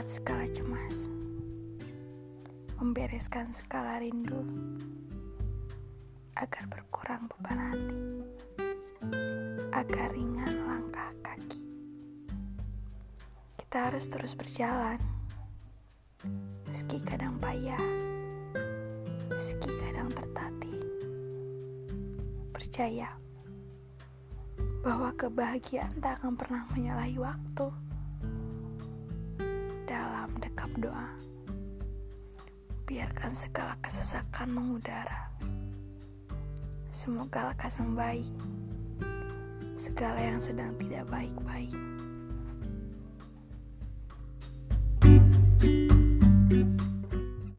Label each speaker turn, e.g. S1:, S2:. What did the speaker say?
S1: mengangkat segala cemas, membereskan segala rindu, agar berkurang beban hati, agar ringan langkah kaki. Kita harus terus berjalan, meski kadang payah, meski kadang tertatih. Percaya bahwa kebahagiaan tak akan pernah menyalahi waktu Biarkan segala kesesakan mengudara. Semoga lekas membaik. Segala yang sedang tidak baik-baik.